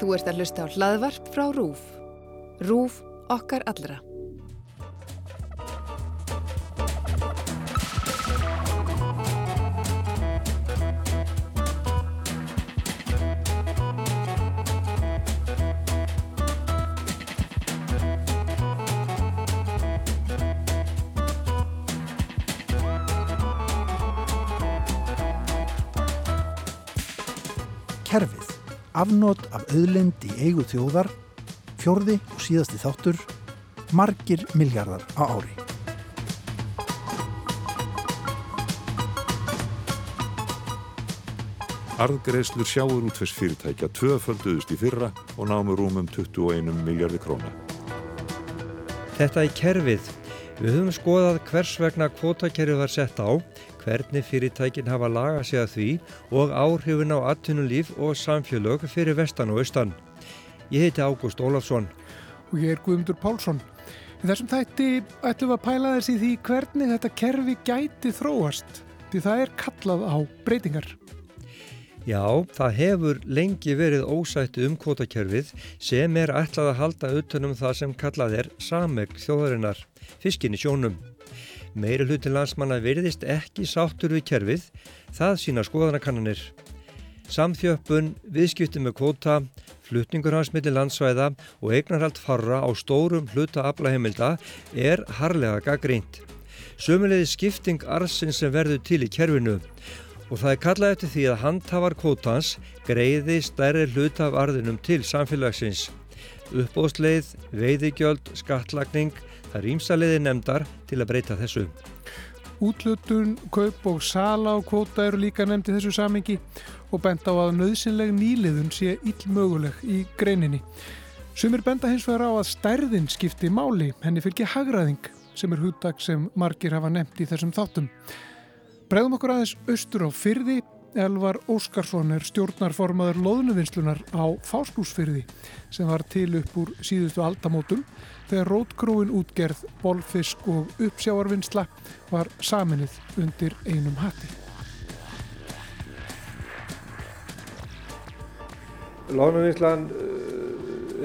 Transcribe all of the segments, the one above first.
Þú ert að hlusta á hlaðvarp frá RÚF. RÚF okkar allra. Afnót af auðlind í eigu þjóðar, fjórði og síðasti þáttur, margir miljardar á ári. Arðgreislur sjáur útfess fyrirtækja tvöfölduðust í fyrra og námu rúmum 21 miljardi króna. Þetta er kerfið. Við höfum skoðað hvers vegna kvotakerfið var sett á, hvernig fyrirtækin hafa lagað sig að því og áhrifin á atvinnulíf og samfélög fyrir vestan og austan. Ég heiti Ágúst Ólafsson. og ég er Guðmundur Pálsson. Í þessum þætti ætlum við að pæla þess í því hvernig þetta kerfi gæti þróast því það er kallað á breytingar. Já, það hefur lengi verið ósættu um kvotakerfið sem er ætlað að halda utanum það sem kallað er samegn þjóðarinnar, fiskin í sjónum. Meiri hluti landsmanna veriðist ekki sáttur við kerfið, það sína skoðanakannanir. Samþjöppun, viðskipti með kvota, flutningur hans millir landsvæða og eignarhald farra á stórum hluta aflaheimilda er harlega gaggrínt. Sömulegði skipting arsin sem verður til í kerfinu og það er kallað eftir því að handhafar kvótans greiði stærri hluta af arðinum til samfélagsins. Uppbóðsleið, veiðigjöld, skattlagning, það er ímsaleiði nefndar til að breyta þessu. Útlutun, kaup og sala á kvóta eru líka nefnd í þessu samingi og bent á að nöðsynleg nýliðun sé illmöguleg í greininni. Sumir benda hins vegar á að stærðin skipti máli, henni fylgir hagraðing sem er húttak sem margir hafa nefnt í þessum þáttum. Bregðum okkur aðeins austur á fyrði. Elvar Óskarsson er stjórnarformaður loðnuvinslunar á Fáskúsfyrði sem var til upp úr síðustu aldamótum þegar rótgróin útgerð, bolfisk og uppsjáarvinnsla var saminnið undir einum hatti. Lónuvinslan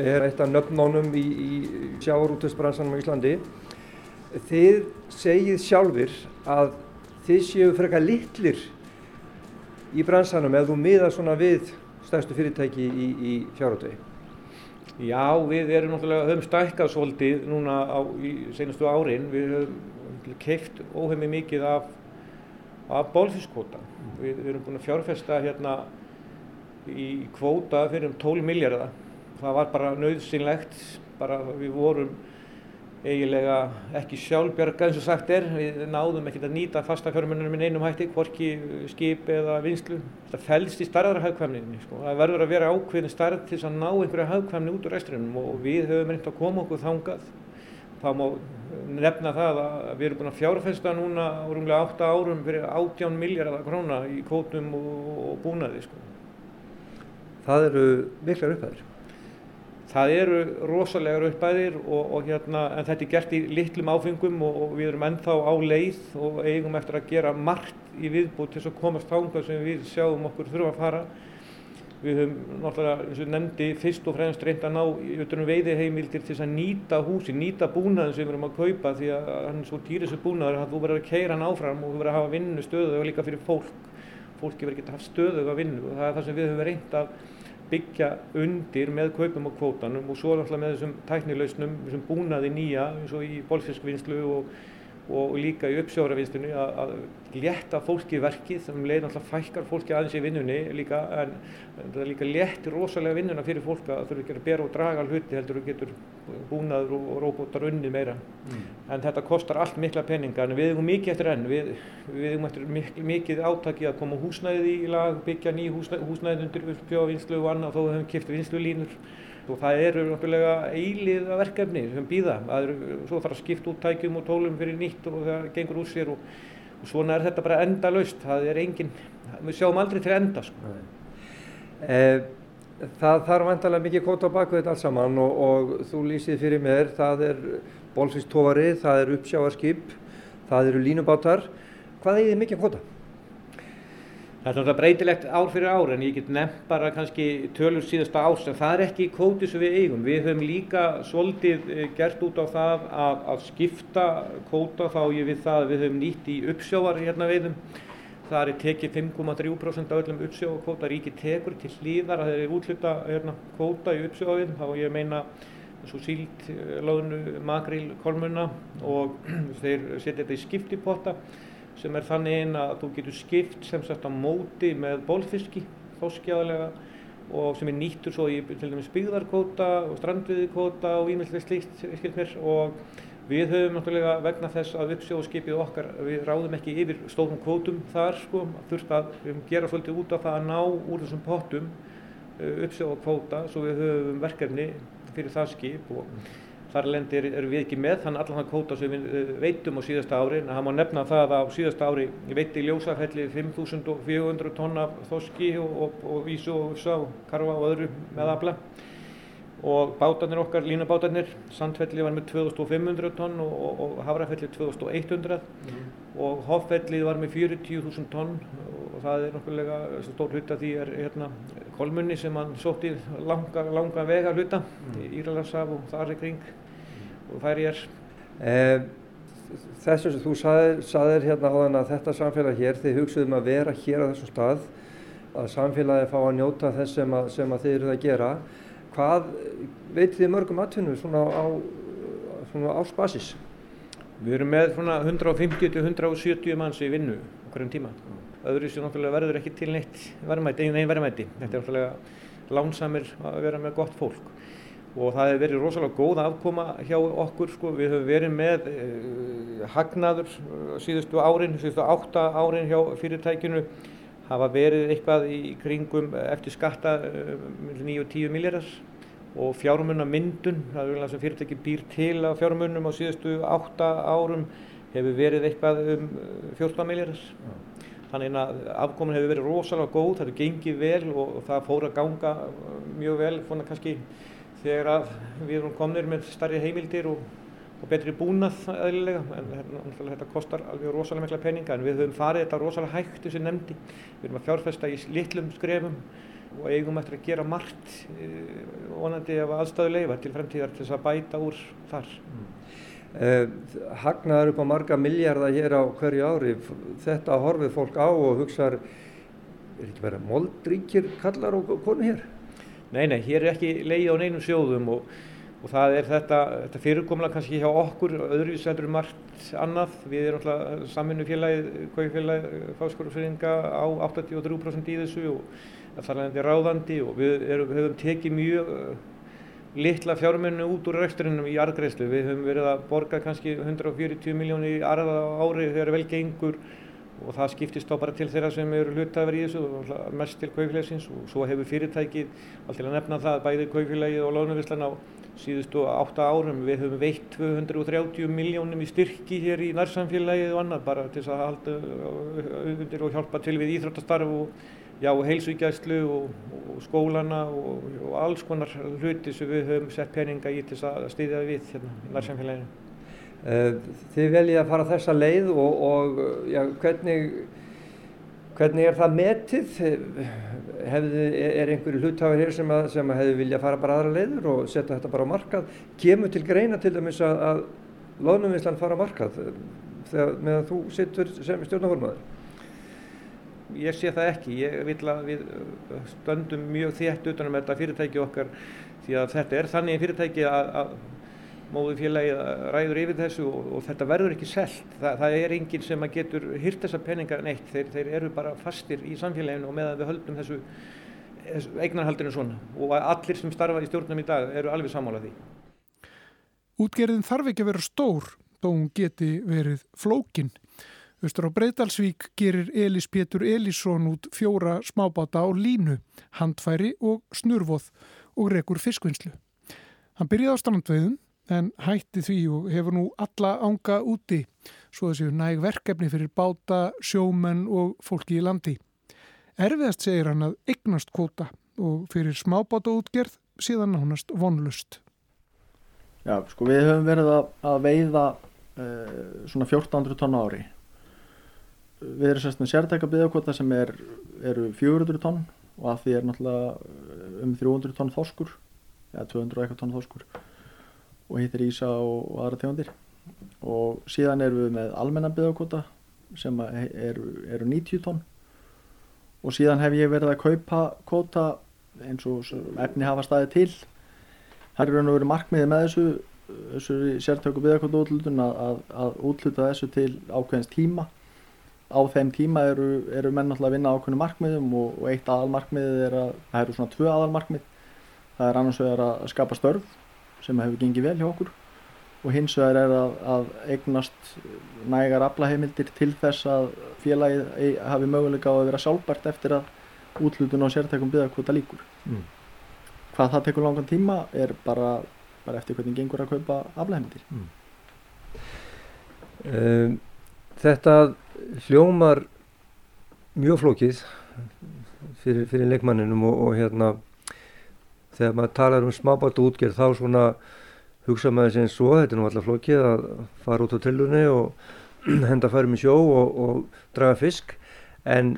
er eitt af nöfnónum í, í sjávarútvegsbransanum á Íslandi. Þið segið sjálfur að þið séu frekar litlir í bransanum ef þú miða svona við stærstu fyrirtæki í, í fjárhóttegi. Já, við erum náttúrulega, höfum stækkað svolítið núna á í senastu árin. Við höfum keift óheimi mikið af, af bólfiskvóta. Við, við erum búin að fjárfesta hérna í kvóta fyrir um 12 miljardar. Það var bara nöðsynlegt, bara við vorum eiginlega ekki sjálfbjarga eins og sagt er. Við náðum ekkert að nýta fasta fjármunum minn einum hætti, hvorki skip eða vinslu. Það fælst í starðarhagkvæmninni. Sko. Það verður að vera ákveðin starð til að ná einhverja hagkvæmni út úr resturinnum og við höfum reynd að koma okkur þangað. Það má nefna það að við erum búin að fjárfesta núna á rúmlega 8 árum fyrir 18 miljardar króna í kvótum og, og búnaði. Sko. Það eru miklar upphæðir. Það eru rosalega uppæðir og, og hérna, en þetta er gert í litlum áfengum og, og við erum ennþá á leið og eigum eftir að gera margt í viðbútt til þess að komast þangað sem við sjáum okkur þurfa að fara. Við höfum náttúrulega, eins og nefndi, fyrst og fremst reynd að ná utanum veiðiheimildir til þess að nýta húsi, nýta búnaðin sem við erum að kaupa því að hann er svo dýris og búnaður að þú verður að keira hann áfram og þú verður að hafa vinnu stöðu og líka fyrir fólk. Fólki verður ekki að hafa stöðu að vinnu og það er það sem við höfum reynd að byggja undir með kaupum og kvótanum og svo náttúrulega með þessum tæknilausnum, þessum búnaði nýja eins og í bólfiskvinnslu og, og líka í uppsjóravinnslunni að, létta fólki verkið sem leið náttúrulega fækkar fólki aðeins í vinnunni líka en, það líka léttir rosalega vinnuna fyrir fólk að þurfa ekki að bera og draga hluti heldur og getur búnaður og, róbótar unni meira. Mm. en þetta kostar allt mikla peninga en við eigum mikið eftir enn. Við, við eigum eftir mikið, mikið átaki að koma húsnæði í lag byggja ný húsnæði, húsnæði undir uppsjóravinnslu og annað þó við höfum kipt vinslulínur og það eru náttúrulega eilið verkefni sem býða, svo þarf að skipta út tækjum og tólum fyrir nýtt og það gengur úr sér og, og svona er þetta bara enda laust, það er engin, við sjáum aldrei til enda sko. Eh, það þarf vantarlega mikið kóta á baku þetta alls saman og, og þú lýsið fyrir mér, það er bólfistófari, það er uppsjáarskip, það eru línubátar, hvað er þið mikið kóta? Það er náttúrulega breytilegt ár fyrir ár en ég get nefnt bara kannski tölur síðasta árs en það er ekki kvóti sem við eigum. Við höfum líka svolítið eh, gert út á það að, að skipta kvóta þá ég við það að við höfum nýtt í uppsjávar hérna veiðum. Það er tekið 5,3% af öllum uppsjávarkvóta ríki tekur til hlýðar að þeir eru útluta hérna, kvóta í uppsjávarveiðum. Þá ég meina svo síld, eh, loðnu, makril, kolmunna og þeir setja þetta í skiptipotta sem er þannig inn að þú getur skipt sem sagt á móti með bólfiski, þóskjáðlega og sem er nýttur svo í til dæmis byggðarkóta og strandviðikóta og ímyndlega slíkt skilmir og við höfum náttúrulega vegna þess að uppsjóðskipið okkar, við ráðum ekki yfir stórum kvótum þar sko, þurft að við gera svolítið út af það að ná úr þessum pottum uh, uppsjóðkvóta svo við höfum verkefni fyrir það skip og þar lendir erum við ekki með þannig allan það kóta sem við eh, veitum á síðasta ári en það má nefna það að á síðasta ári veitti ljósafelli 5.400 tonn af þoski og, og, og vísu og ussa og karfa og öðru með afla og bátarnir okkar, línabátarnir Sandfelli var með 2500 tonn og, og Hafrafelli 2100 mm. og Hoffelli var með 40.000 tonn og það er nokkulega stór hluta því er hérna kolmunni sem hann sótti langa, langa vega hluta mm. í Íralarsaf og þar í kring. Og fær ég er. Eh, þessu sem þú saðir, hérna áðan að þetta samfélag hér, þið hugsaðum að vera hér á þessum stað, að samfélagi fá að njóta þess sem að, sem að þið eruð að gera. Hvað veit þið mörgum atvinnum svona á, svona á spasis? Við erum með 150-170 manns í vinnu okkur um tíma. Öðru sem náttúrulega verður ekki til neitt verðmæti, einn verðmæti. Þetta er náttúrulega lánsamir að vera með gott fólk og það hefur verið rosalega góð afkoma hjá okkur sko. Við höfum verið með eh, hagnaður eh, síðustu árin, síðustu átta árin hjá fyrirtækinu hafa verið eitthvað í kringum eftir skatta eh, 9-10 miljardar og fjármunna myndun, það er sem fyrirtæki býr til að fjármunnum á síðustu átta árum hefur verið eitthvað um 14 eh, miljardar. Þannig að afkomin hefur verið rosalega góð, það hefur gengið vel og það fór að ganga uh, mjög vel svona kannski þegar við erum komnir með starri heimildir og, og betri búnað eðlilega en þetta, þetta kostar alveg rosalega mikla peninga en við höfum farið þetta rosalega hægt þessi nefndi. Við erum að fjárfesta í litlum skrefum og eigum eftir að gera margt uh, vonandi af aðstöðu leifa til fremtíðar til þess að bæta úr þar. Mm. Eh, hagnaður upp á marga miljardar hér á hverju ári þetta horfið fólk á og hugsaður er ekki verið moldríkir kallar og konu hér? Nei, nei, hér er ekki leið á neinum sjóðum og, og það er þetta, þetta fyrirkomla kannski hjá okkur öðruvis heldur margt annað við erum alltaf saminu félagið kvæfélagið fáskórufsynninga á 83% í þessu og það er alveg ráðandi og við erum, höfum tekið mjög litla fjármennu út úr reksturinnum í arðgreðslu. Við höfum verið að borga kannski 140 miljónir í arða ári þegar vel gengur og það skiptist þá bara til þeirra sem eru hlutafur í þessu og mest til kaufélagsins og svo hefur fyrirtækið, allt til að nefna það, bæði kaufélagið og lónuvislan á síðustu átta árum. Við höfum veitt 230 miljónum í styrki hér í nærsamfélagið og annað bara til að halda undir og hjálpa til við íþróttastarf og já, heilsugjæslu og, og skólana og, og alls konar hluti sem við höfum sett peninga í til að stýðja við hérna í nærsamfélaginu. Eh, þið veljið að fara þessa leið og, og já, hvernig, hvernig er það metið? Hefði, er einhverju hlutáður hér sem, að, sem að hefði viljað fara bara aðra leiður og setja þetta bara á markað? Kemur til greina til dæmis að, að loðnumvinslan fara á markað þegar meðan þú sittur sem stjórnaformaður? ég sé það ekki. Ég vil að við stöndum mjög þétt utanum þetta fyrirtæki okkar því að þetta er þannig fyrirtæki að, að móðu félagi ræður yfir þessu og, og þetta verður ekki selt. Þa, það er enginn sem getur hyrt þessa peninga neitt. Þeir, þeir eru bara fastir í samfélaginu og meðan við höldum þessu, þessu eignarhaldinu svona og allir sem starfa í stjórnum í dag eru alveg sammálað því. Útgerðin þarf ekki að vera stór þó hún geti verið flókinn. Östur á Breitalsvík gerir Elis Pétur Elísson út fjóra smábáta á línu, handfæri og snurvoð og rekur fiskvinnslu. Hann byrjaði á strandveiðum en hætti því og hefur nú alla ánga úti svo þessi næg verkefni fyrir báta, sjómenn og fólki í landi. Erfiðast segir hann að eignast kvota og fyrir smábáta útgerð síðan nánast vonlust. Já, sko við höfum verið að, að veiða uh, svona 1400 tonn ári við erum sérst með sértæka byggðakvota sem er, eru 400 tonn og að því er náttúrulega uh, um 300 tonn þorskur eða 200 eitthvað tonn þorskur og hittir ísa og, og aðra tegundir. Og síðan erum við með almenna byggðakvota sem eru, eru 90 tonn. Og síðan hef ég verið að kaupa kvota eins og efni hafa staðið til. Það er og verið markmiði með þessu þessu sértöku byggakvota útlutun að, að, að útluta þessu til ákveðins tíma. Á þeim tíma eru, eru menn alltaf að vinna ákveðinu markmiðum og, og eitt aðalmarkmið er að það eru svona tvö aðalmarkmið. Það er annars vegar að skapa störf sem hefur gengið vel hjá okkur og hins vegar er að, að eignast nægar aflaheimildir til þess að félagið hafi möguleika á að vera sjálfbært eftir að útlutun á sértækum byggakvota líkur mm. hvað það tekur langan tíma er bara bara eftir hvernig gengur að kaupa aflæðmyndir mm. um, Þetta hljómar mjög flókið fyrir, fyrir leikmanninum og, og hérna þegar maður talar um smábátt útgerð þá svona hugsa maður sem svo, þetta er nú alltaf flókið að fara út á trillunni og henda færum í sjó og, og draga fisk. En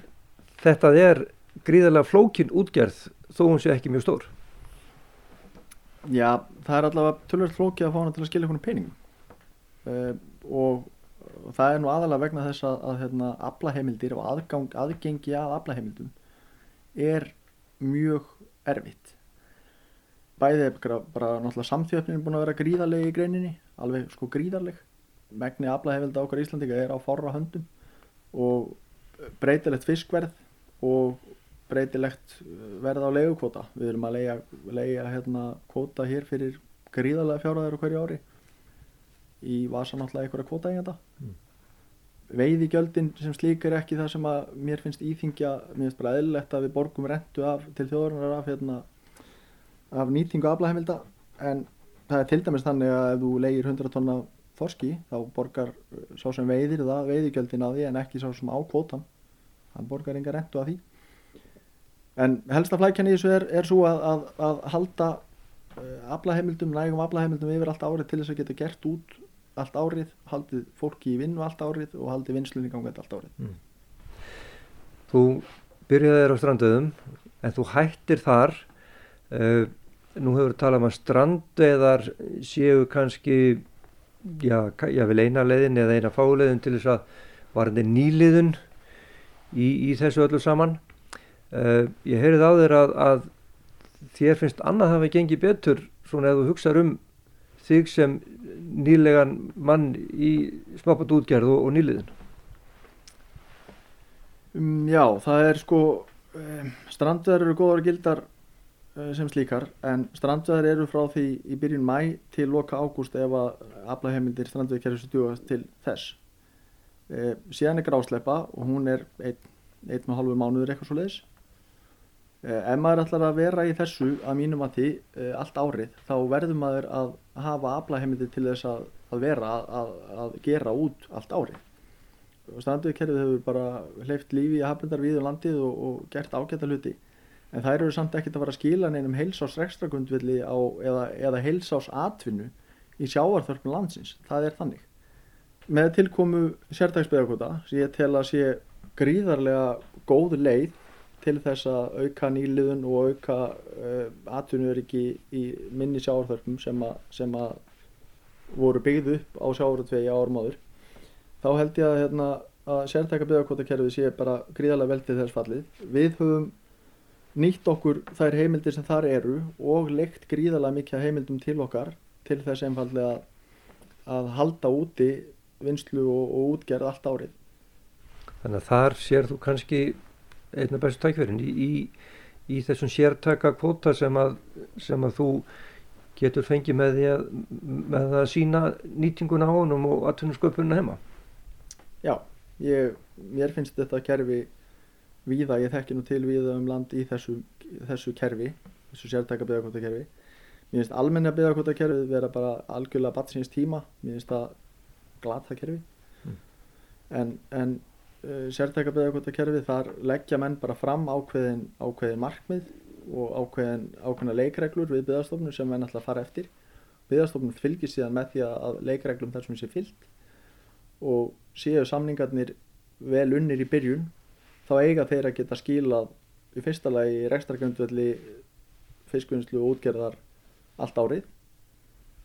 þetta er gríðarlega flókin útgerð þó hún sé ekki mjög stór. Já, það er allavega tölvöld flókið að fá hana til að skilja einhvern peningum. Uh, og, það er nú aðalega vegna þess að, að hérna, aflaheimildir og aðgang, aðgengi að aflaheimildum er mjög erfitt bæðið er bara, náttúrulega samþjöfnin búin að vera gríðarlega í greininni alveg sko gríðarleg megni aflaheimilda okkar Íslandika er á forra höndum og breytilegt fiskverð og breytilegt uh, verð á leiðukvota. Við erum að leiða, leiða hérna, kvota hér fyrir gríðarlega fjáraður á hverju ári í vasa náttúrulega einhverja kvota þetta. Mm. Veiðigjöldin sem slík er ekki það sem að mér finnst íþingja, mér finnst bara eðlilegt að við borgum rentu af til þjóðarinnar af, hérna, af nýtingu aflæðheimilda en það er til dæmis þannig að ef þú leiðir 100 tonna þorski þá borgar sá sem veiðir það veiðigjöldin að því en ekki sá sem á kvotan. Hann borgar enga rentu af því en helsta flækjan í þessu er, er svo að, að, að halda uh, aflaheimildum, nægum aflaheimildum yfir allt árið til þess að geta gert út allt árið, haldið fólki í vinnu allt árið og haldið vinslunni gangið allt árið mm. Þú byrjaði þér á strandöðum en þú hættir þar uh, nú hefur talað um að strandeðar séu kannski já, já vel eina leiðin eða eina fáleiðin til þess að varandi nýliðun í, í þessu öllu saman Uh, ég heyrið á þér að, að þér finnst annað hafi gengið betur svona ef þú hugsaður um þig sem nýlegan mann í smápat útgerð og, og nýliðin. Um, já, það er sko, um, strandveðar eru góðar gildar sem slíkar en strandveðar eru frá því í byrjun mæ til loka ágúst ef að aflaheimildir strandveðkerfis stjúast til þess. Uh, síðan er grásleipa og hún er einn, einn og halvu mánuður eitthvað svo leiðis Eh, ef maður ætlar að vera í þessu að mínum að því eh, allt árið þá verður maður að hafa aflaheimildi til þess að, að vera að, að gera út allt árið. Stranduðkerfið hefur bara hleyft lífi í hafnendar við um landið og, og gert ágæta hluti en það eru samt ekkert að fara að skila neinum heilsás rekstrakundvilli eða, eða heilsás atvinnu í sjáarþörpun landsins. Það er þannig. Með tilkomu sérdagsbeðakota sem ég tel að sé gríðarlega góð leið til þess að auka nýliðun og auka uh, atvinnuöryggi í minni sjáarþörfum sem, sem að voru byggð upp á sjáartvegi árum áður þá held ég að, hérna, að sértæka byggjarkvotakerfið sé bara gríðarlega vel til þess fallið við höfum nýtt okkur þær heimildir sem þar eru og leikt gríðarlega mikið heimildum til okkar til þess einfallega að halda úti vinslu og, og útgerð allt árið. Þannig að þar sér þú kannski einna bestu tækverðin í, í, í þessum sértaka kvóta sem að, sem að þú getur fengið með því að, með að sína nýtingun á honum og atvinnusköpununa heima. Já, ég, mér finnst þetta kerfi víða, ég þekki nú til víða um land í þessu, þessu kerfi þessu sértaka byggakvótakerfi mér finnst almenna byggakvótakerfi vera bara algjörlega batsins tíma, mér finnst það glata kerfi. Mm. en, en uh, sértæka byggðarkvotakerfi þar leggja menn bara fram ákveðin, ákveðin markmið og ákveðin, ákveðina leikreglur við byggðarstofnum sem menn ætla að fara eftir. Byggðarstofnum fylgir síðan með því að leikreglum þar sem sé fyllt og séu samningarnir vel unnir í byrjun þá eiga þeir að geta skilað í fyrsta lagi rekstrargjöndvelli fiskvinnslu og útgerðar allt árið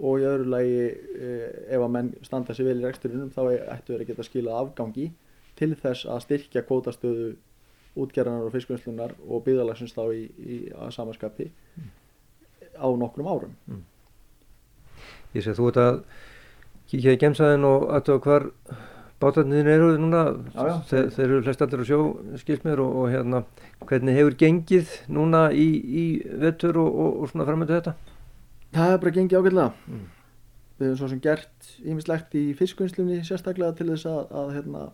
og í öðru lagi eh, ef að menn standa sér vel í reksturinnum þá ættu þeir að geta skilað afgangi til þess að styrkja kvótastöðu útgerðanar og fiskvinnslunar og byggðalagsins þá í, í samanskapi á nokkrum árum. Ég sé þú ert að kíkja í gemsaðin og aðtöða hvar bátarnir eru núna, Já, já. þeir, þeir eru flest allir á sjó skilsmér og, og hérna hvernig hefur gengið núna í, í vettur og, og, og svona framöndu þetta? Það er bara gengið ágætlega. Mm. Við höfum svo sem gert ímislegt í fiskvinnslunni sérstaklega til þess að, að hérna,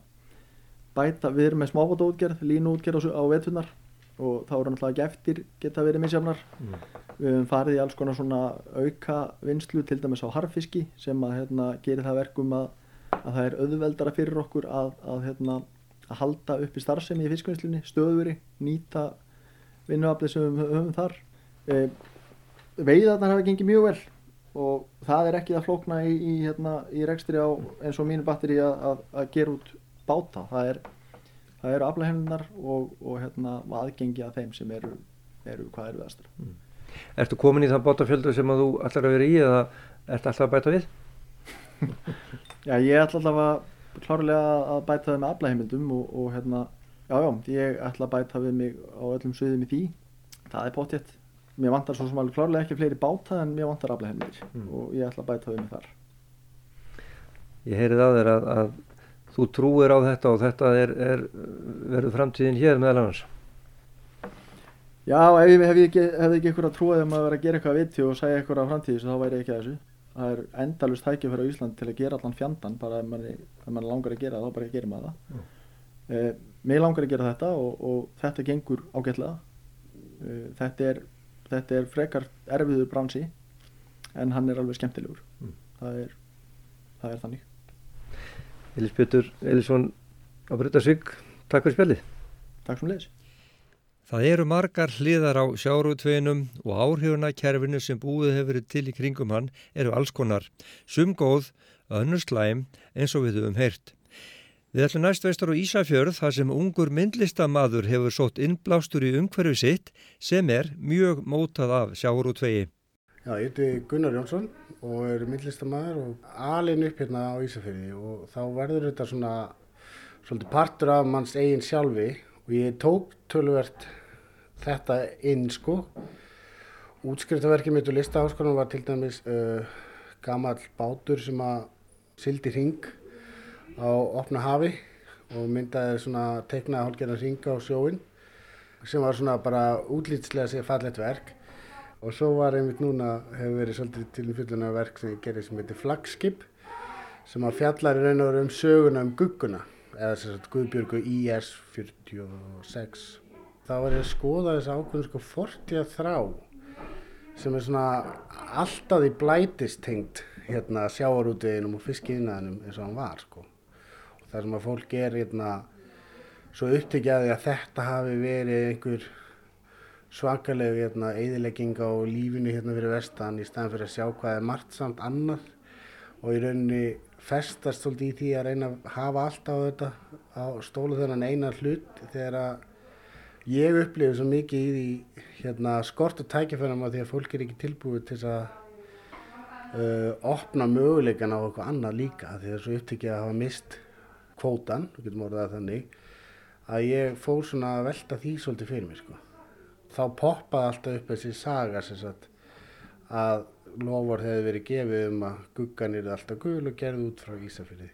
bæta, við erum með smábátaútgerð, línuútgerð á, á veturnar og þá eru náttúrulega ekki eftir geta verið misjafnar. Mm. Við höfum farið í alls konar svona auka vinslu til dæmis á harfiski sem að hérna, gerir það verkum að, að það er auðveldara fyrir okkur að, að, hérna, að halda upp í starfsemi í fiskvinnslunni, stöðveri, nýta vinnuaflið sem við höfum þar. E, veiðarnar hafa gengið mjög vel og það er ekki það flókna í, í, hérna, í rekstri á eins og mínu batteri að, að, að gera út báta það, er, það eru aflæðhennar og, og hérna, aðgengi að þeim sem eru, eru hvað eru veðastur Ertu komin í þann bátafjöldu sem að þú ætlar að vera í eða ertu alltaf að bæta við? Já, ég ætla alltaf að klárlega að bæta það með aflæðheimildum og, og hérna, já, já, ég ætla að bæta við mig á öllum sviðum í því það er potjett mér vantar svo sem alveg klárlega ekki fleiri báta en mér vantar aflæðheimildir Mm. og ég ætla að bæta við mig þar Ég heyrið á þér að, að þú trúir á þetta og þetta er, er verður framtíðin hér meðal annars. Já, ef ég hef ekki, ykkur að trúa þeim að vera að gera eitthvað að viti og segja ykkur að framtíðis þá væri ég ekki að þessu. Það er endalust tækifæri á Ísland til að gera allan fjandan bara ef mann, ef mann langar að gera það, þá bara gerir maður það. Mm. Eh, mér langar að gera þetta og, og þetta gengur ágætlega. Eh, þetta, er, þetta er frekar erfiður bransi en hann er alveg skemmtilegur. Mm. Það, er, það er þannig. Elis Pétur Elisson á Brutarsvík, takk fyrir spjallið. Takk sem leiðis. Það eru margar hliðar á sjárutveinum og áhrifuna kerfinu sem búið hefur verið til í kringum hann eru alls konar. Sum góð, önnur slæm eins og við höfum heyrt. Við ætlum næst vestur á Ísafjörð þar sem ungur myndlistamaður hefur sótt innblástur í umhverfi sitt sem er mjög mótað af sjárutvegi. Já, ég heiti Gunnar Jónsson og er myndlistamæður og alin upp hérna á Ísafjörði og þá verður þetta svona partur af manns eigin sjálfi og ég tók tölvert þetta inn sko. Útskriftaverkið mitt og listaháskólan var til dæmis uh, gamall bátur sem að sildi ring á opna hafi og myndaði svona teiknaði hálfgerðan ring á sjóin sem var svona bara útlýtslega sér fallett verk og svo var einmitt núna hefur verið svolítið til fyllunar verk sem gerði sem heitir Flagskip sem að fjallar í raun og veru um söguna um gugguna eða sagt Guðbjörgu IS 46 þá var ég að skoða þess ákveðin sko fortja þrá sem er svona alltaf í blætistengt hérna sjáarútveginum og fiskiðinaðinum eins og hann var sko. Og það sem að fólk er hérna svo upptekjaði að þetta hafi verið einhver svakaleg hérna, eðilegging á lífinu hérna fyrir vestan í staðan fyrir að sjá hvað er margt samt annað. Og í rauninni festast svolítið í því að reyna að hafa allt á þetta á stólu þennan eina hlut þegar að ég upplifi svo mikið í hérna, skort og tækifærum að því að fólk er ekki tilbúið til að uh, opna möguleikan á eitthvað annað líka því að það er svo upptekið að hafa mist kvótan, við getum orðað þannig að ég fór svona að velta því svolítið fyrir mér sko. Þá poppaði alltaf upp þessi saga sagt að lofar hefði verið gefið um að guggan er alltaf gul og gerði út frá Ísafyrði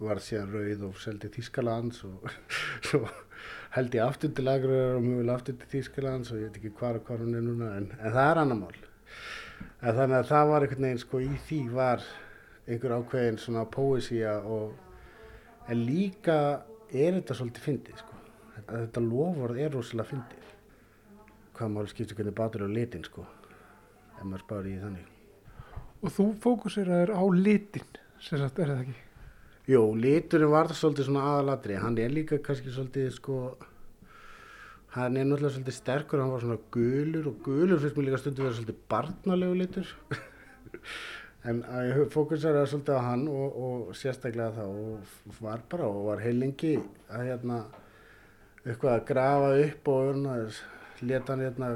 var síðan rauð og seldi Þískalands og svo held ég aftur til Akureyrar og mjög vel aftur til Þískalands og ég veit ekki hvar og hvar hún er núna en, en það er annar mál. En þannig að það var einhvern veginn sko í því var einhver ákveðin svona póesía og en líka er þetta svolítið fyndið sko. Þetta lofar er rosalega fyndið. Hvað máli skiptir hvernig bátur á litin sko ef maður spáir í þannig. Og þú fókuseraður á litin, sem sagt, er það ekki? Jú, liturinn var það svolítið svona aðalatri hann er líka kannski svolítið sko hann er náttúrulega svolítið sterkur hann var svona gulur og gulur finnst mér líka stundu vera svolítið barnalegu litur. En ég fókuseraði svolítið á hann og, og sérstaklega þá og var bara og var heilingi að hérna eitthvað að grafa upp og hérna, leta hann hérna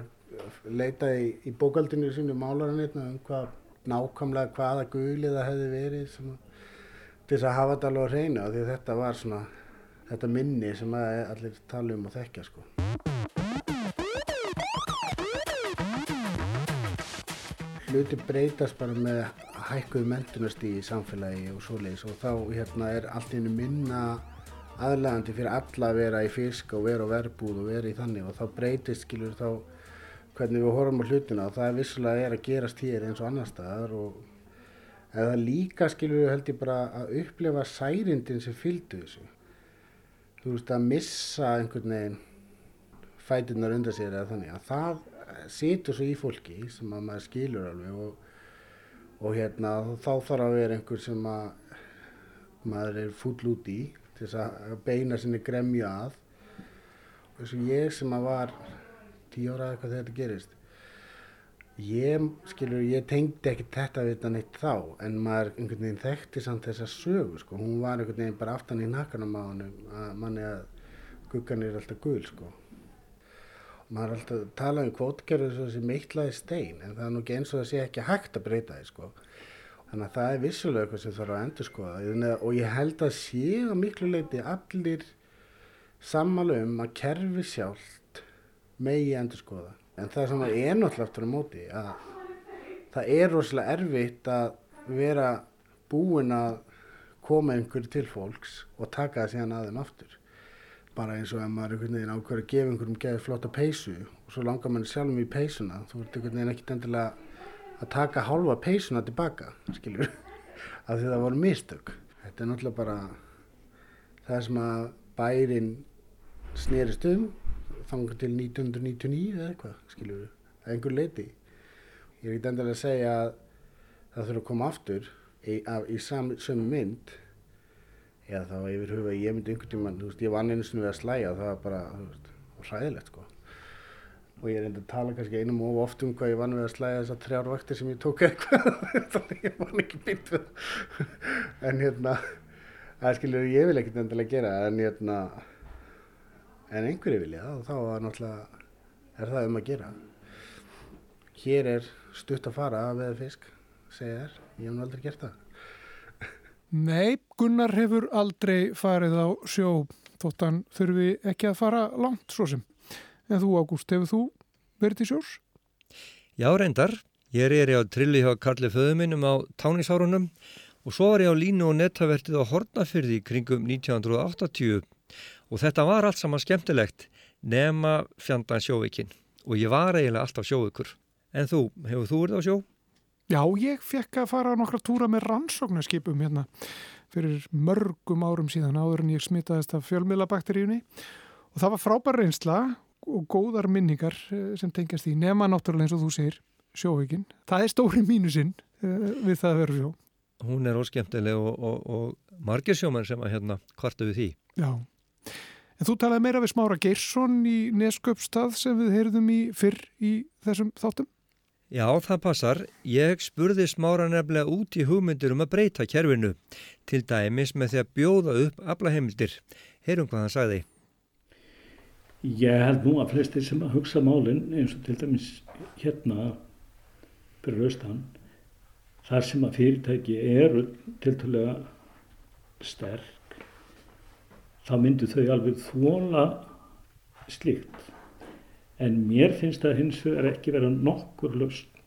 leita í, í bókaldinu sínu málarinn hérna um hvað nákvæmlega hvaða guli það hefði verið svona, til þess að hafa þetta alveg á hreinu því þetta var svona þetta minni sem allir tala um og þekkja sko. Hluti breytast bara með hækkuð mentunastíð í samfélagi og svoleiðis og þá hérna er allt einu minna aðlægandi fyrir alla að vera í fisk og vera á verbúð og vera í þannig og þá breytist skilur þá hvernig við horfum á hlutina og það er vissulega er að gerast hér eins og annar staðar og eða líka skilur við held ég bara að upplefa særindin sem fylgdu þessu. Þú veist að missa einhvern veginn fætunar undan sér eða þannig að það situr svo í fólki sem að maður skilur alveg og og hérna þá þarf að vera einhver sem að maður er full út í til þess að beina sinni gremju að. Og eins og ég sem að var tíu ára eitthvað þegar þetta gerist ég, skilur, ég tengdi ekki þetta við þetta neitt þá en maður einhvern veginn þekkti samt þessa sögu sko, hún var einhvern veginn bara aftan í nakkanum á hann að manni að guggan er alltaf gul sko maður er alltaf að tala um kvótgerður sem meittlaði stein en það er nú ekki eins og það sé ekki hægt að breyta því sko. Þannig að það er vissulega eitthvað sem þarf að endur skoða og ég held að sé á miklu leiti allir sammála um að kerfi sjálft megi endur skoða. En það sem er náttúrulega aftur á móti að það er rosalega erfitt að vera búin að koma einhverju til fólks og taka það síðan að þeim aftur. Bara eins og ef maður einhvern veginn ákveður að gefa einhverjum geði flotta peysu og svo langar mann sjálfum í peysuna þú ert einhvern veginn ekkert endilega að taka hálfa peysuna tilbaka skilur, af því það voru mistök. Þetta er náttúrulega bara það sem að bærin snerist um þangar til 1999 eða eitthvað skilur, að einhver leiti ég ekkert endilega að segja að það þurfa að koma aftur í, í sömu mynd. Eða þá yfir huga ég myndi einhvern tíman, þú veist, ég vann einu sinni við að slæja það var bara, þú veist, hræðilegt sko. Og ég enda að tala kannski einum og oft um hvað ég vann við að slæja þessar þrjár vaktir sem ég tók eitthvað. Þannig ég vann ekki byggt við en hérna það skilur ég vil ekkert endilega gera en hérna en einhverju vilja og þá er náttúrulega er það um að gera hér er stutt að fara að veða fisk segja þér, ég hef nú aldrei gert það Nei, Gunnar hefur aldrei farið á sjó þótt hann þurfi ekki að fara langt svo sem. En þú, Ágúst, hefur þú verið til sjórs? Já, reyndar. Ég er á trilli hjá Karli Föðuminnum á tánisárunum og svo var ég á línu og nettavertið á Hortnafyrði kringum 1980 og þetta var allt saman skemmtilegt nema fjandan sjóvikinn og ég var eiginlega alltaf sjóvikur. En þú, hefur þú verið á sjó? Já, ég fekk að fara á nokkra túra með rannsóknarskipum hérna fyrir mörgum árum síðan áður en ég smitaðist af fjölmiðlabakteríunni og það var frábær reynsla og góðar minningar eh, sem tengjast í nema náttúrulega eins og þú segir sjóvíkin. Það er stóri mínusinn uh, við það að vera sjó. Hún er óskemtileg og, og, og margir sjóman sem að hérna kvartu við því. Já. En þú talaði meira við Smára Geirsson í Nesköpstað sem við heyrðum í fyrr í þessum þáttum. Já, það passar. Ég spurði smára nefnilega út í hugmyndir um að breyta kerfinu, til dæmis með því að bjóða upp aflaheimildir. Heyrum hvað hann sagði. Ég held nú að flestir sem að hugsa málinn, eins og til dæmis hérna fyrir austan, þar sem að fyrirtæki eru tiltalega sterk, þá myndu þau alveg þóla slíkt. En mér finnst það hins vegar ekki vera nokkur lust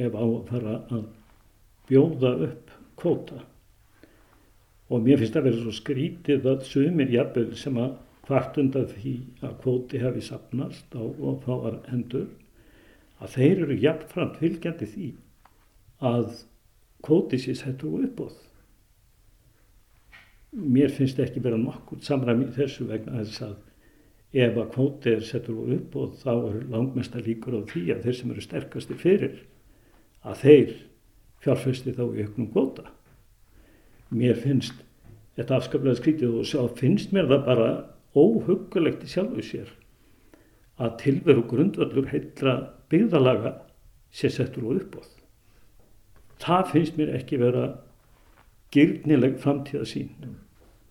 ef á að fara að bjóða upp kvóta. Og mér finnst það vera svo skrítið að sumir jafnvel sem að hvart undan því að kvóti hefði sapnast á og fáar hendur að þeir eru jafnframt fylgjandi því að kvóti sé settur og uppóð mér finnst ekki vera nokkur samræmi þessu vegna þess að ef að kvóti er settur upp og þá er langmesta líkur á því að þeir sem eru sterkasti fyrir að þeir fjárfesti þá í auknum kvóta. Mér finnst þetta afskaplega skrítið og svo finnst mér það bara óhugulegt í sjálfu sér að tilveru grundvöldur heitra byggðalaga sé settur og uppóð. það finnst mér ekki vera gyrnileg framtíðasín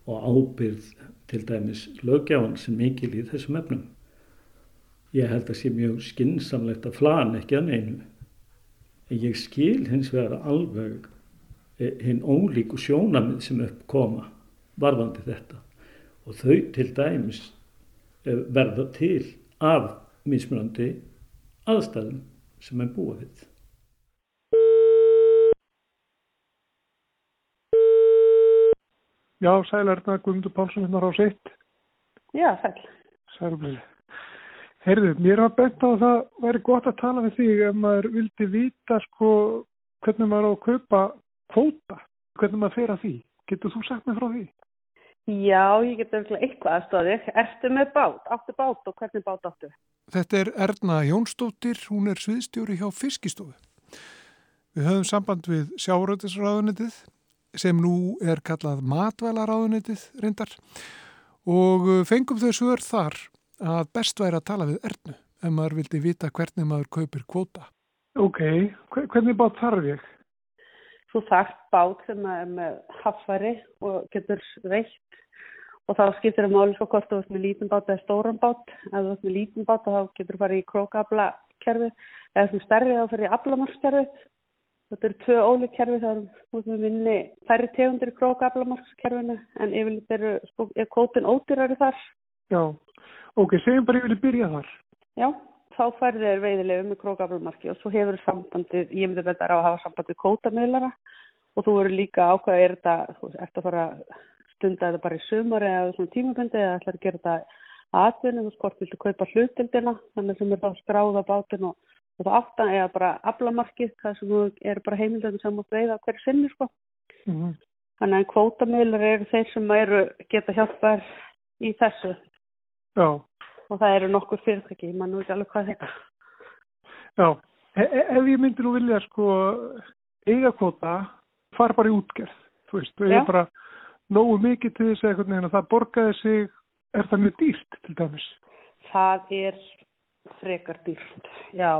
og ábyrð til dæmis lögjáðan sem mikil í þessum efnum. Ég held að sé mjög skinsamlegt að flan ekki að neinu. En ég skil hins vegar alveg eh, hinn ólíku sjónamið sem uppkoma varðandi þetta og þau til dæmis eh, verða til af mismunandi aðstæðum sem er búið Já, sælarna Guðmundur Pálsson hérna á sitt. Já, sæl. Sælblöði. Heyrðu, mér var bent á að það væri gott að tala við þig ef maður vildi vita sko hvernig maður á að kaupa kvóta, hvernig maður fer að því. Getur þú sagt mig frá því? Já, ég get auðvitað eitthvað aðstofið. Ertu með bát? Áttu bát og hvernig bát áttu? Þetta er Erna Jónsdóttir, hún er sviðstjóri hjá Fiskistofu. Við höfum samband við sjáuröldisraðunitið sem nú er kallað matvælaráðunitið reyndar og uh, fengum þau svör þar að best væri að tala við Ernu ef maður vildi vita hvernig maður kaupir kvóta. Ok, hvernig bát þarf ég? Þú þarf bát sem er með hafsværi og getur veitt og þá skiptir það máli svo hvort þú ert með lítinn bát eða stóran bát. Ef þú ert með lítinn bát þá getur þú farið í krókabla kerfi eða sem stærri þá farið í aflamarkskerfið Þetta eru tvö ólík kerfi það eru minni færri tegundir í krókablamarkskerfinu en yfirleitt eru, sko, er kótin ódýrari þar. Já, ok, segjum bara yfirleitt byrja þar. Já, þá færði þér veiðilegu með krókablamarki og svo hefur sambandið, ég myndi þetta að hafa sambandið kótamöðlara og þú eru líka ákveða, er þetta, þú veist, eftir að fara stunda þetta bara í sumari eða svona tímabundi eða ætlar að gera þetta aðvinni, þú veist, hvort viltu kaupa hlutildina, þannig sem er þá skráða bátinn og og það áttan eða bara aflamarkið það sem er bara heimildöðum sem átt veiða hverju sinni sko. Mm -hmm. þannig að kvótamöðlar eru þeir sem eru geta hjálpar í þessu. Já. og það eru nokkur fyrirtæki, mann ekki alveg hvað þetta Já, e e ef ég myndi nú vilja sko eiga kvóta, far bara í útgerð þú veist, þú er bara nógu mikið til þess að það borgaði sig er það mjög dýrt til dæmis? Það er frekar dýrt, já,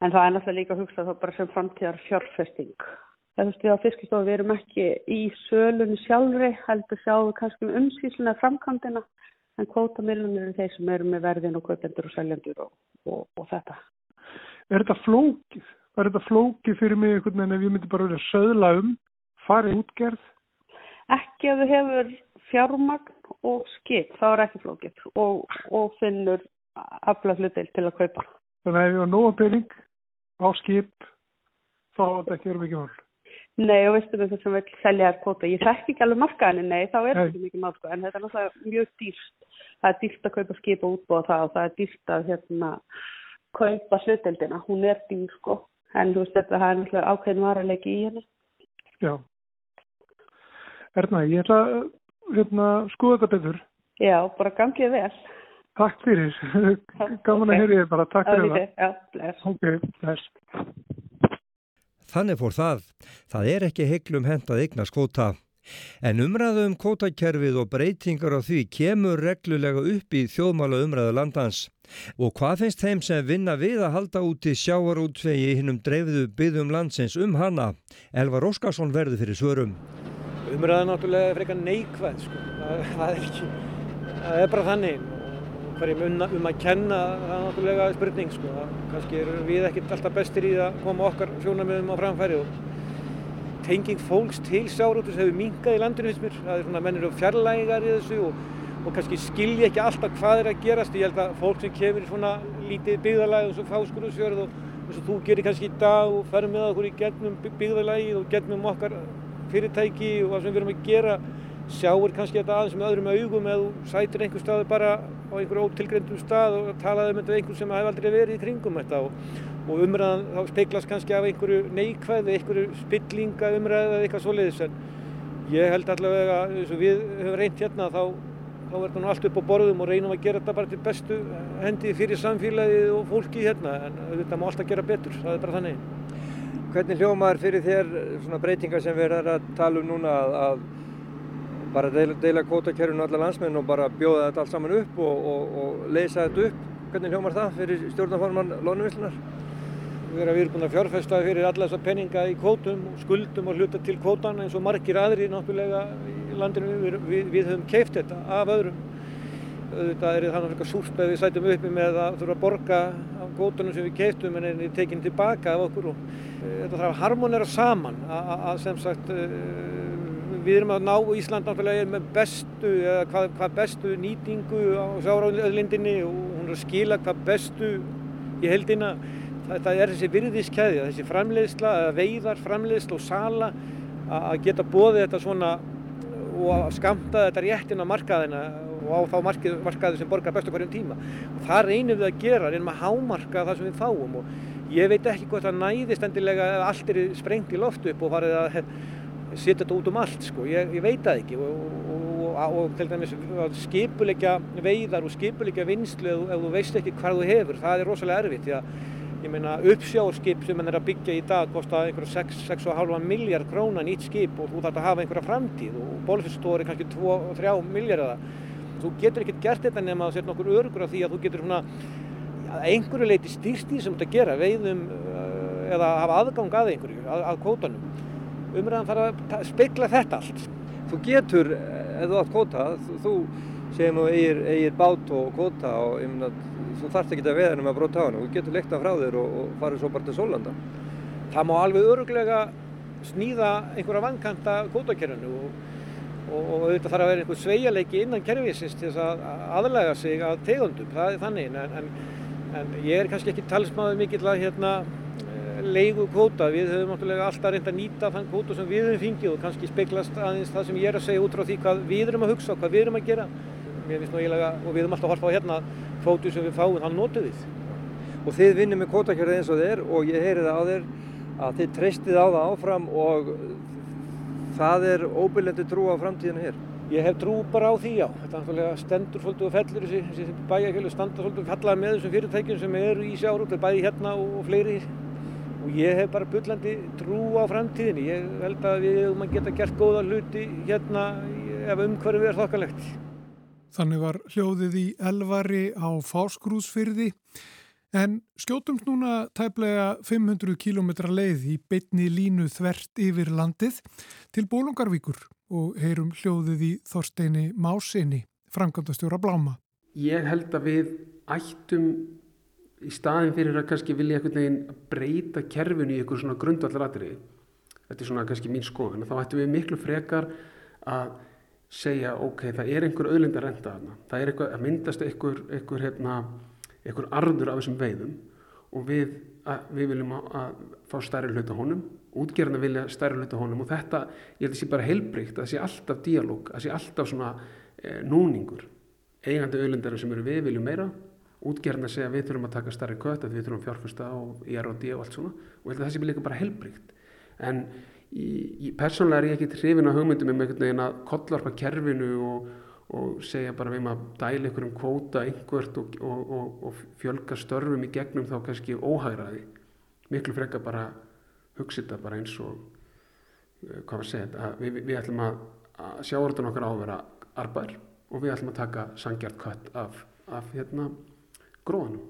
en það er náttúrulega líka að hugsa þá bara sem framtíðar fjárfesting. Það finnst við á fiskistofu, við erum ekki í sölunni sjálfri, heldur sjáum við kannski um umsýsluna framkvæmdina, en kvótamilunir eru þeir sem eru með verðin og kaupendur og seljandur og, og, og þetta. Er þetta flókið? Er þetta flókið fyrir mig einhvern veginn ef ég myndi bara verið að söðla um, farið útgerð? Ekki ef þú hefur fjármagn og skip, þá er ekki flókið og, og finnur afla hlutil til að kaupa. Þannig að ef ég var nóga pening á skip þá er þetta ekki verið mikið mál. Nei og veistu með þess að við selja þér kvota. Ég þekk ekki alveg markaðinni, nei þá er þetta mikið mál sko en þetta er náttúrulega mjög dýrst. Það er dýrst að kaupa skip og útbúa það og það er dýrst að hérna kaupa hlutildina. Hún er dýr sko en þú veist þetta er náttúrulega ákveðin varalegi í henni. Já. Erna, ég ætla að hérna, skoða þetta betur. Já, bara gangið vel. Takk fyrir, gaman að heyri þér bara, takk fyrir það. Já, bless. Ok, bless. Þannig fór það. Það er ekki heiklum hentað eignast kvóta. En umræðu um kvótakerfið og breytingar á því kemur reglulega upp í þjóðmála umræðu landans. Og hvað finnst þeim sem vinna við að halda út í sjáarútvegi hinnum dreifðu byggðum landsins um hana? Elvar Óskarsson verði fyrir svörum. Umræðu náttúrulega er frekar neikvæð, sko. Það, það, er ekki, það er bara þannig hverjum um, að kenna það er náttúrulega spurning sko. kannski erum við ekkert alltaf bestir í að koma okkar sjónamöðum á framfæri og tenging fólks til sjárótus hefur minkað í landinu finnst mér það er svona mennir og fjarlægar í þessu og, og kannski skilja ekki alltaf hvað er að gerast ég held að fólk sem kemur svona lítið byggðalagi og svo fáskulusfjörð og eins og þú gerir kannski í dag og fer með okkur í gegnum byggðalagi og gegnum okkar fyrirtæki og það sem við erum að gera sjáur kannski þetta aðeins með öðrum augum eða sætir einhver staðu bara á einhver ótilgreyndum stað og talaði um þetta einhver sem hefur aldrei verið í kringum þetta og, og umræðan þá speiklast kannski af einhverju neikvæði, einhverju spillinga umræði eða eitthvað svoleiðis en ég held allavega eins og við höfum reynt hérna þá, þá verður nú allt upp á borðum og reynum að gera þetta bara til bestu hendi fyrir samfélagið og fólki hérna en þetta má alltaf gera betur, það er bara þannig. Hvernig hljómaður fyrir þér svona breytingar sem við erum að tala um núna að bara deila, deila kvótakerfinu allar landsmenn og bara bjóða þetta allt saman upp og, og, og leysa þetta upp. Hvernig hljómar það fyrir stjórnaforman Lónuvillunar? vera við erum búin að fjárfesta fyrir alla þessa peninga í kvótum skuldum og hluta til kvótan eins og margir aðri náttúrulega í landinu við, við, við höfum keift þetta af öðrum auðvitað er súrt að við sætum uppi með að þurfa að borga af kvótunum sem við keiftum en er tekin tilbaka af okkur og þetta þarf að harmonera saman að sem sagt við erum að ná Ísland náttúrulega með bestu eða hvað, hvað bestu nýtingu á sjáraöðlindinni og hún er að skila hvað bestu í heldina þetta er þessi virðiskeiði, þessi framleiðsla, veiðar, framleiðsla og sala að geta bóðið þetta svona og að skamta þetta réttin á markaðina og á þá markið, markaði sem borgar bestu hverjum tíma. Og það reynum við að gera, reynum að hámarka það sem við fáum og ég veit ekki hvort það næðist endilega ef allt er sprengt í loftu upp og farið að setja þetta út um allt sko, ég, ég veit það ekki og, og, og, og til dæmis skipuleika veiðar og skipuleika vinslu ef, ef þú veist ekki hvað þú hefur, það er rosalega erfitt því að ég meina uppsjáarskip sem mann er að byggja í dag kosta einhverja 6,5 miljard króna nýtt skip og þú þarf að hafa einhverja framtíð og bólfistóri kannski 2-3 miljardar þú getur ekkert gert þetta nema að setja nokkur örugur af því að þú getur svona að einhverju leiti stýrst í sem þú ert að gera veiðum eða hafa aðgang að einhverju, að, að kótanum umræðan þarf að spekla þetta allt. Þú getur, ef þú átt kóta þú þú eigir, eigir bát og kóta og ég meina þú þarfst ekki að veða um að bróta á hann og þú getur leikta frá þér og, og farið svo bara til Sólanda. Það má alveg öruglega snýða einhverja vankanta kótakerfinu og, og, og þetta þarf að vera einhver sveigaleiki innan kerfisins til þess að aðlæga sig að tegundum, það er þannig en, en, en ég er kannski ekki talsmaður mikill að hérna leigu kvóta, við höfum náttúrulega alltaf reynd að nýta þann kvóta sem við höfum fengið og kannski speglast aðeins það sem ég er að segja út frá því hvað við erum að hugsa og hvað við erum að gera. Mér finnst nú eiginlega, og við höfum alltaf horfað á hérna kvótu sem við fáum, þann notu við. Og þið vinnum með kvótakjörði eins og þér og ég heyri það á þér að þið treystið á það áfram og það er óbyrlendi trú á framtíðinu hér. Ég hef trú bara á því já, þetta stendur svolítið og fellur þessi, þessi bæjarkjölu standa svolítið og fallaði með þessum fyrirtækjum sem eru í sjárútt, bæði hérna og fleiri og ég hef bara byllandi trú á framtíðinni. Ég held að við hefum að geta gert góða hluti hérna ef umhverfið er þokkalegt. Þannig var hljóðið í elvari á fásgrúsfyrði en skjótumst núna tæplega 500 km leið í beitni línu þvert yfir landið til Bólungarvíkur og heyrum hljóðið í Þorsteini Másinni, framkvæmdastjóra Bláma. Ég held að við ættum í staðin fyrir að kannski vilja einhvern veginn breyta kerfinu í einhver svona grundvallaratri þetta er svona kannski mín skoðan þá ættum við miklu frekar að segja ok, það er einhver auðlindar renta þarna, það er eitthvað að myndast einhver, einhver, hérna, einhver arður af þessum veiðum og við, að, við viljum að, að fá stærri hluta honum útgerðan vilja stærri hluta honum og þetta, ég held að það sé bara heilbrygt að það sé alltaf díalóg, að það sé alltaf svona e, núningur eigandi auðlindar sem eru við viljum meira útgerðin að segja við þurfum að taka starri kött að við þurfum að fjárfesta og í R&D og allt svona. Og það sé líka bara helbrikt en í, í persónlega er ég ekki hrifin að hugmyndum um einhvern veginn að kollarpa kerfinu og, og segja bara við maður að dæla einhverjum kvóta einhvert og, og, og fjölga störfum í gegnum þá kannski óhægraði miklu frekka bara hugsa þetta bara eins og hvað var að segja þetta við, við ætlum að, að sjáurðan okkar á að vera arbær og við ætlum að taka sangjart kött af, af hérna gróðanum.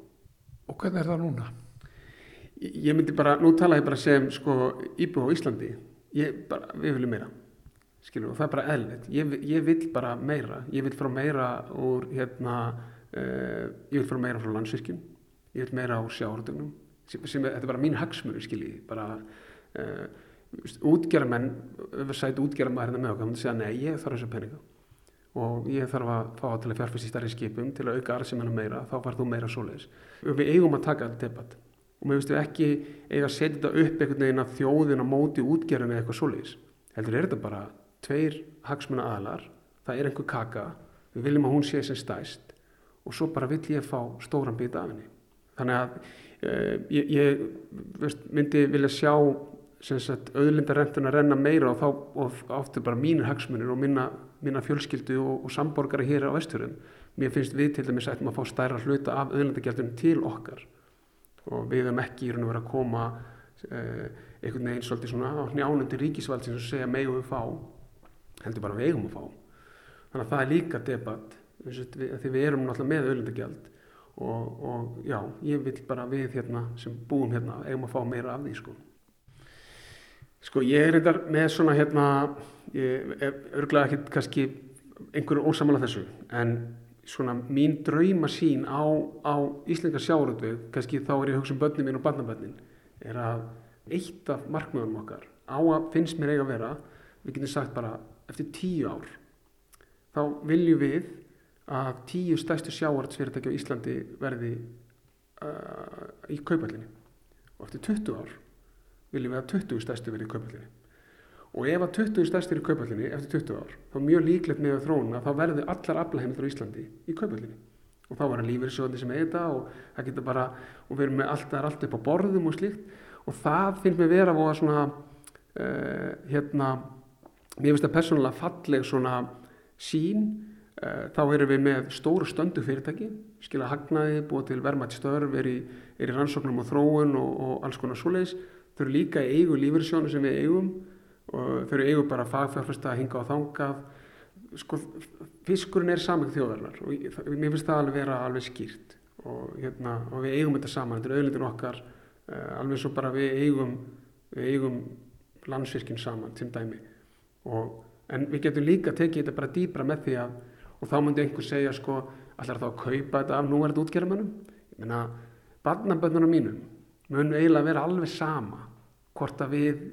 Og hvernig er það núna? Ég, myndi bara, nú tala ég bara sem sko íbúið á Íslandi, ég bara, við viljum meira, skilur, og það er bara eðlert. Ég, ég vil bara meira, ég vil frá meira úr, hérna, uh, ég vil frá meira frá landsvirkjum, ég vil meira á sjáurðunum, sem, sem þetta er bara mín hagsmur, skiljið, bara uh, útgerðarmenn, öfursæti útgerðarmenn hérna með okkar, myndi segja, nei, ég þarf þessa peninga og ég þarf að fá til að fjárfæst í stærri skipum til að auka arðsefnina meira, þá var þú meira svoleiðis. Við eigum að taka þetta debatt og mér finnst við ekki eiga að setja þetta upp einhvern veginn að þjóðin á móti útgerðin eða eitthvað svoleiðis. Heldur er þetta bara tveir hagsmuna aðlar, það er einhver kaka, við viljum að hún sé sem stæst og svo bara vill ég fá stóran bita af henni. Þannig að uh, ég, ég veist, myndi vilja sjá auðlindarentun að renna meira og þá ofta bara mínir hagsmunir og minna, minna fjölskyldu og, og samborgara hér á vesturum. Mér finnst við til dæmis ættum að fá stærra hluta af auðlindagjaldunum til okkar og við hefum ekki í raun og verið að koma eh, einhvern veginn svolítið svona hnjánundi ríkisvaldsin sem segja megum við fá, heldur bara við eigum að fá. Þannig að það er líka debatt því við erum náttúrulega með auðlindagjald og, og já, ég vil bara við hérna sem búum hérna eigum að fá meira af því sko. Sko ég er reyndar með svona hérna, örglega ekki kannski einhverju ósamála þessu en svona mín drauma sín á, á Íslenska sjáuröldvið, kannski þá er ég að hugsa um börnin mín og barnabörnin, er að eitt af markmiðum okkar á að finnst mér eiga að vera, við getum sagt bara eftir tíu ár, þá viljum við að tíu stærstu sjáartsfyrirtæki á Íslandi verði uh, í kaupallinni og eftir 20 ár viljum við að 20 stærstu verði í kaupallinni og ef að 20 stærstu er í kaupallinni eftir 20 ár þá er mjög líklegt með þróuna að þá verður allar aflaheimildur á Íslandi í kaupallinni og þá verður lífeyrisjóðandi sem eita og það getur bara og við erum með allt, allt upp á borðum og slíkt. Og það finnst mér vera að svona uh, hérna mér finnst það persónulega falleg svona sín Eh, þá erum við með stóru stöndu fyrirtæki, skilja hagnaði, búið til vermætt störf, er í, er í rannsóknum og þróun og, og alls konar svoleiðis. Þau eru líka í eigu lífyrsjónu sem við eigum og þau eru eigu bara fagfjárfesta að hinga á þangað. Sko, fiskurinn er saman þjóðarnar og ég, mér finnst það alveg vera alveg skýrt og, hérna, og við eigum þetta saman, þetta er auðlindin okkar, uh, alveg svo bara við eigum, við eigum landsvirkinn saman til dæmi. Og, en við getum líka tekið þetta bara dýbra með því að og þá myndi einhver segja sko allar þá að kaupa þetta af núverðið útgerðamönnum ég meina, barnabönnunum mínum mun eiginlega vera alveg sama hvort að við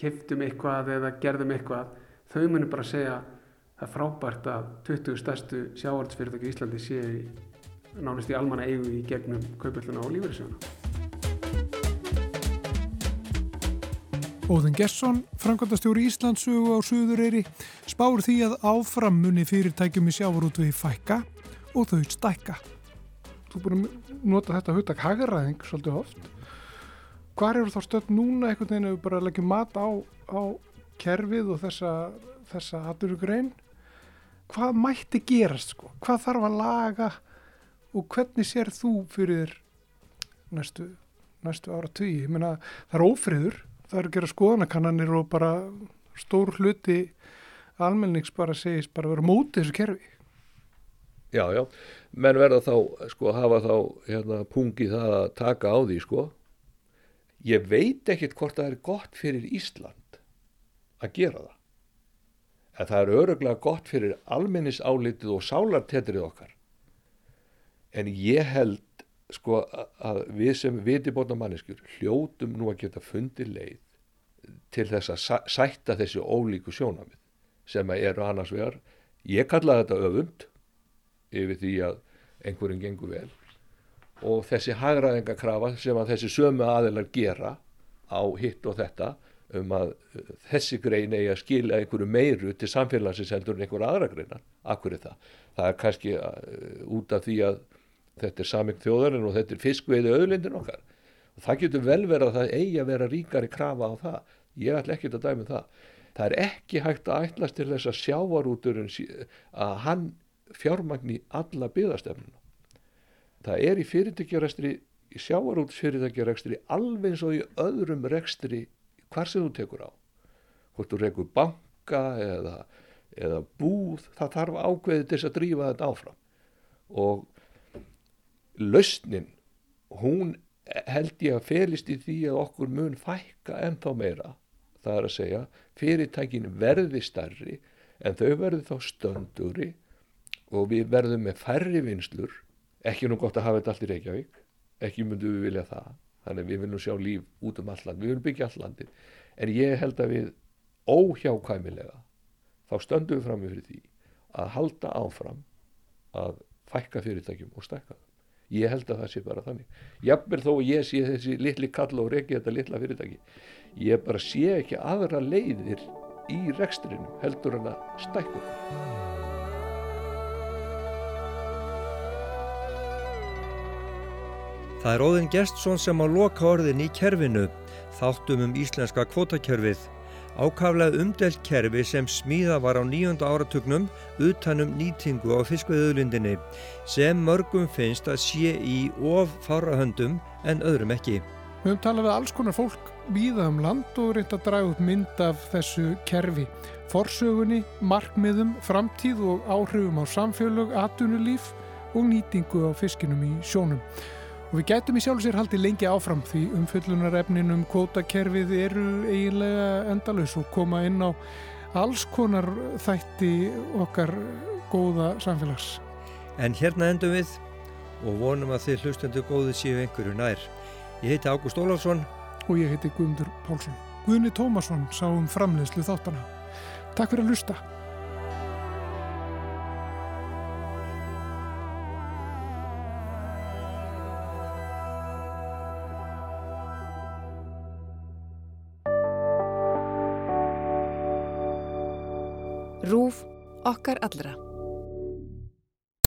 keftum eitthvað eða gerðum eitthvað þau munum bara segja það er frábært að 20 stærstu sjáardsfyrirtæki í Íslandi sé nánast í almanna eigu í gegnum kaupölluna og lífeyrisjóna Óðin Gesson, framkvæmdastjóri Íslandsugu á Suðureyri, spár því að áfram munni fyrirtækjum í sjávarútvegi fækka og þau stækka. Þú búin að nota þetta hugtak hagræðing svolítið oft. Hvar eru þá stöld núna einhvern veginn ef við bara leggjum mat á, á kerfið og þessa, þessa aturugrein? Hvað mætti gerast sko? Hvað þarf að laga og hvernig sér þú fyrir næstu, næstu ára tugi? Ég menna það er ófriður það eru að gera skoðanakannanir og bara stór hluti almennings bara segist bara vera mótið þessu kerfi. Já, já, menn verða þá, sko, hafa þá hérna pungið það að taka á því, sko. Ég veit ekkit hvort það er gott fyrir Ísland að gera það. En það er öruglega gott fyrir almennisálitið og sálartetrið okkar. En ég held sko að við sem vitibotna manneskjur hljótum nú að geta fundið leið til þess að sætta þessi ólíku sjónamið sem eru annars vegar ég kalla þetta öfund yfir því að einhverjum gengur vel og þessi hagraðingakrafa sem að þessi sömu aðilar gera á hitt og þetta um að þessi grein eigi að skilja einhverju meiru til samfélagsins heldur en einhverju aðra greinar. Akkur er það? Það er kannski uh, út af því að þetta er saming þjóðarinn og þetta er fiskveiði auðlindin okkar og það getur vel verið að það eigi að vera ríkari krafa á það ég ætla ekki að dæmi um það það er ekki hægt að ætlast til þess að sjávarúturinn að hann fjármagni alla byðastefnuna það er í fyrirtækjarekstri í sjávarútsfyrirtækjarekstri alveg eins og í öðrum rekstri hvar sem þú tekur á. Hvort þú rekur banka eða, eða búð það þarf ákveðið til þess að drífa þetta áfram. Og lausnin, hún held ég að felist í því að okkur mun fækka ennþá meira. Það er að segja, fyrirtækin verði starri en þau verði þá stönduri og við verðum með færri vinslur ekki nú gott að hafa þetta allt í Reykjavík. Ekki myndu við vilja það. Þannig við viljum sjá líf út um alland við viljum byggja allandi en ég held að við óhjákvæmilega þá stöndum við fram með fyrir því að halda áfram að fækka fyrirtækjum og stekka það ég held að það sé bara þannig. Jafnvel þó ég sé þessi litli kall og regi þetta litla fyrirtæki ég bara sé ekki aðra leiðir í rekstrinum heldur en að stækka Það er Óðinn Gestsson sem á loka orðin í kerfinu þáttum um íslenska kvotakerfið Ákaflega umdelt kerfi sem smíða var á nýjönda áratugnum utanum nýtingu á fiskveðuðlundinni sem mörgum finnst að sé í of farahöndum en öðrum ekki. Við höfum talað við alls konar fólk víða um land og reynt að draga upp mynd af þessu kerfi. Forsögunni, markmiðum, framtíð og áhrifum á samfélög, atunulíf og nýtingu á fiskinum í sjónum. Og við gætum í sjálf sér haldi lengi áfram því umfyllunarefnin um kvótakerfið eru eiginlega endalus og koma inn á alls konar þætti okkar góða samfélags. En hérna endum við og vonum að þið hlustendu góði séu einhverju nær. Ég heiti Ágúst Ólafsson og ég heiti Guðmundur Pálsson. Guðni Tómasson sá um framleiðslu þáttana. Takk fyrir að hlusta. Rúf okkar allra.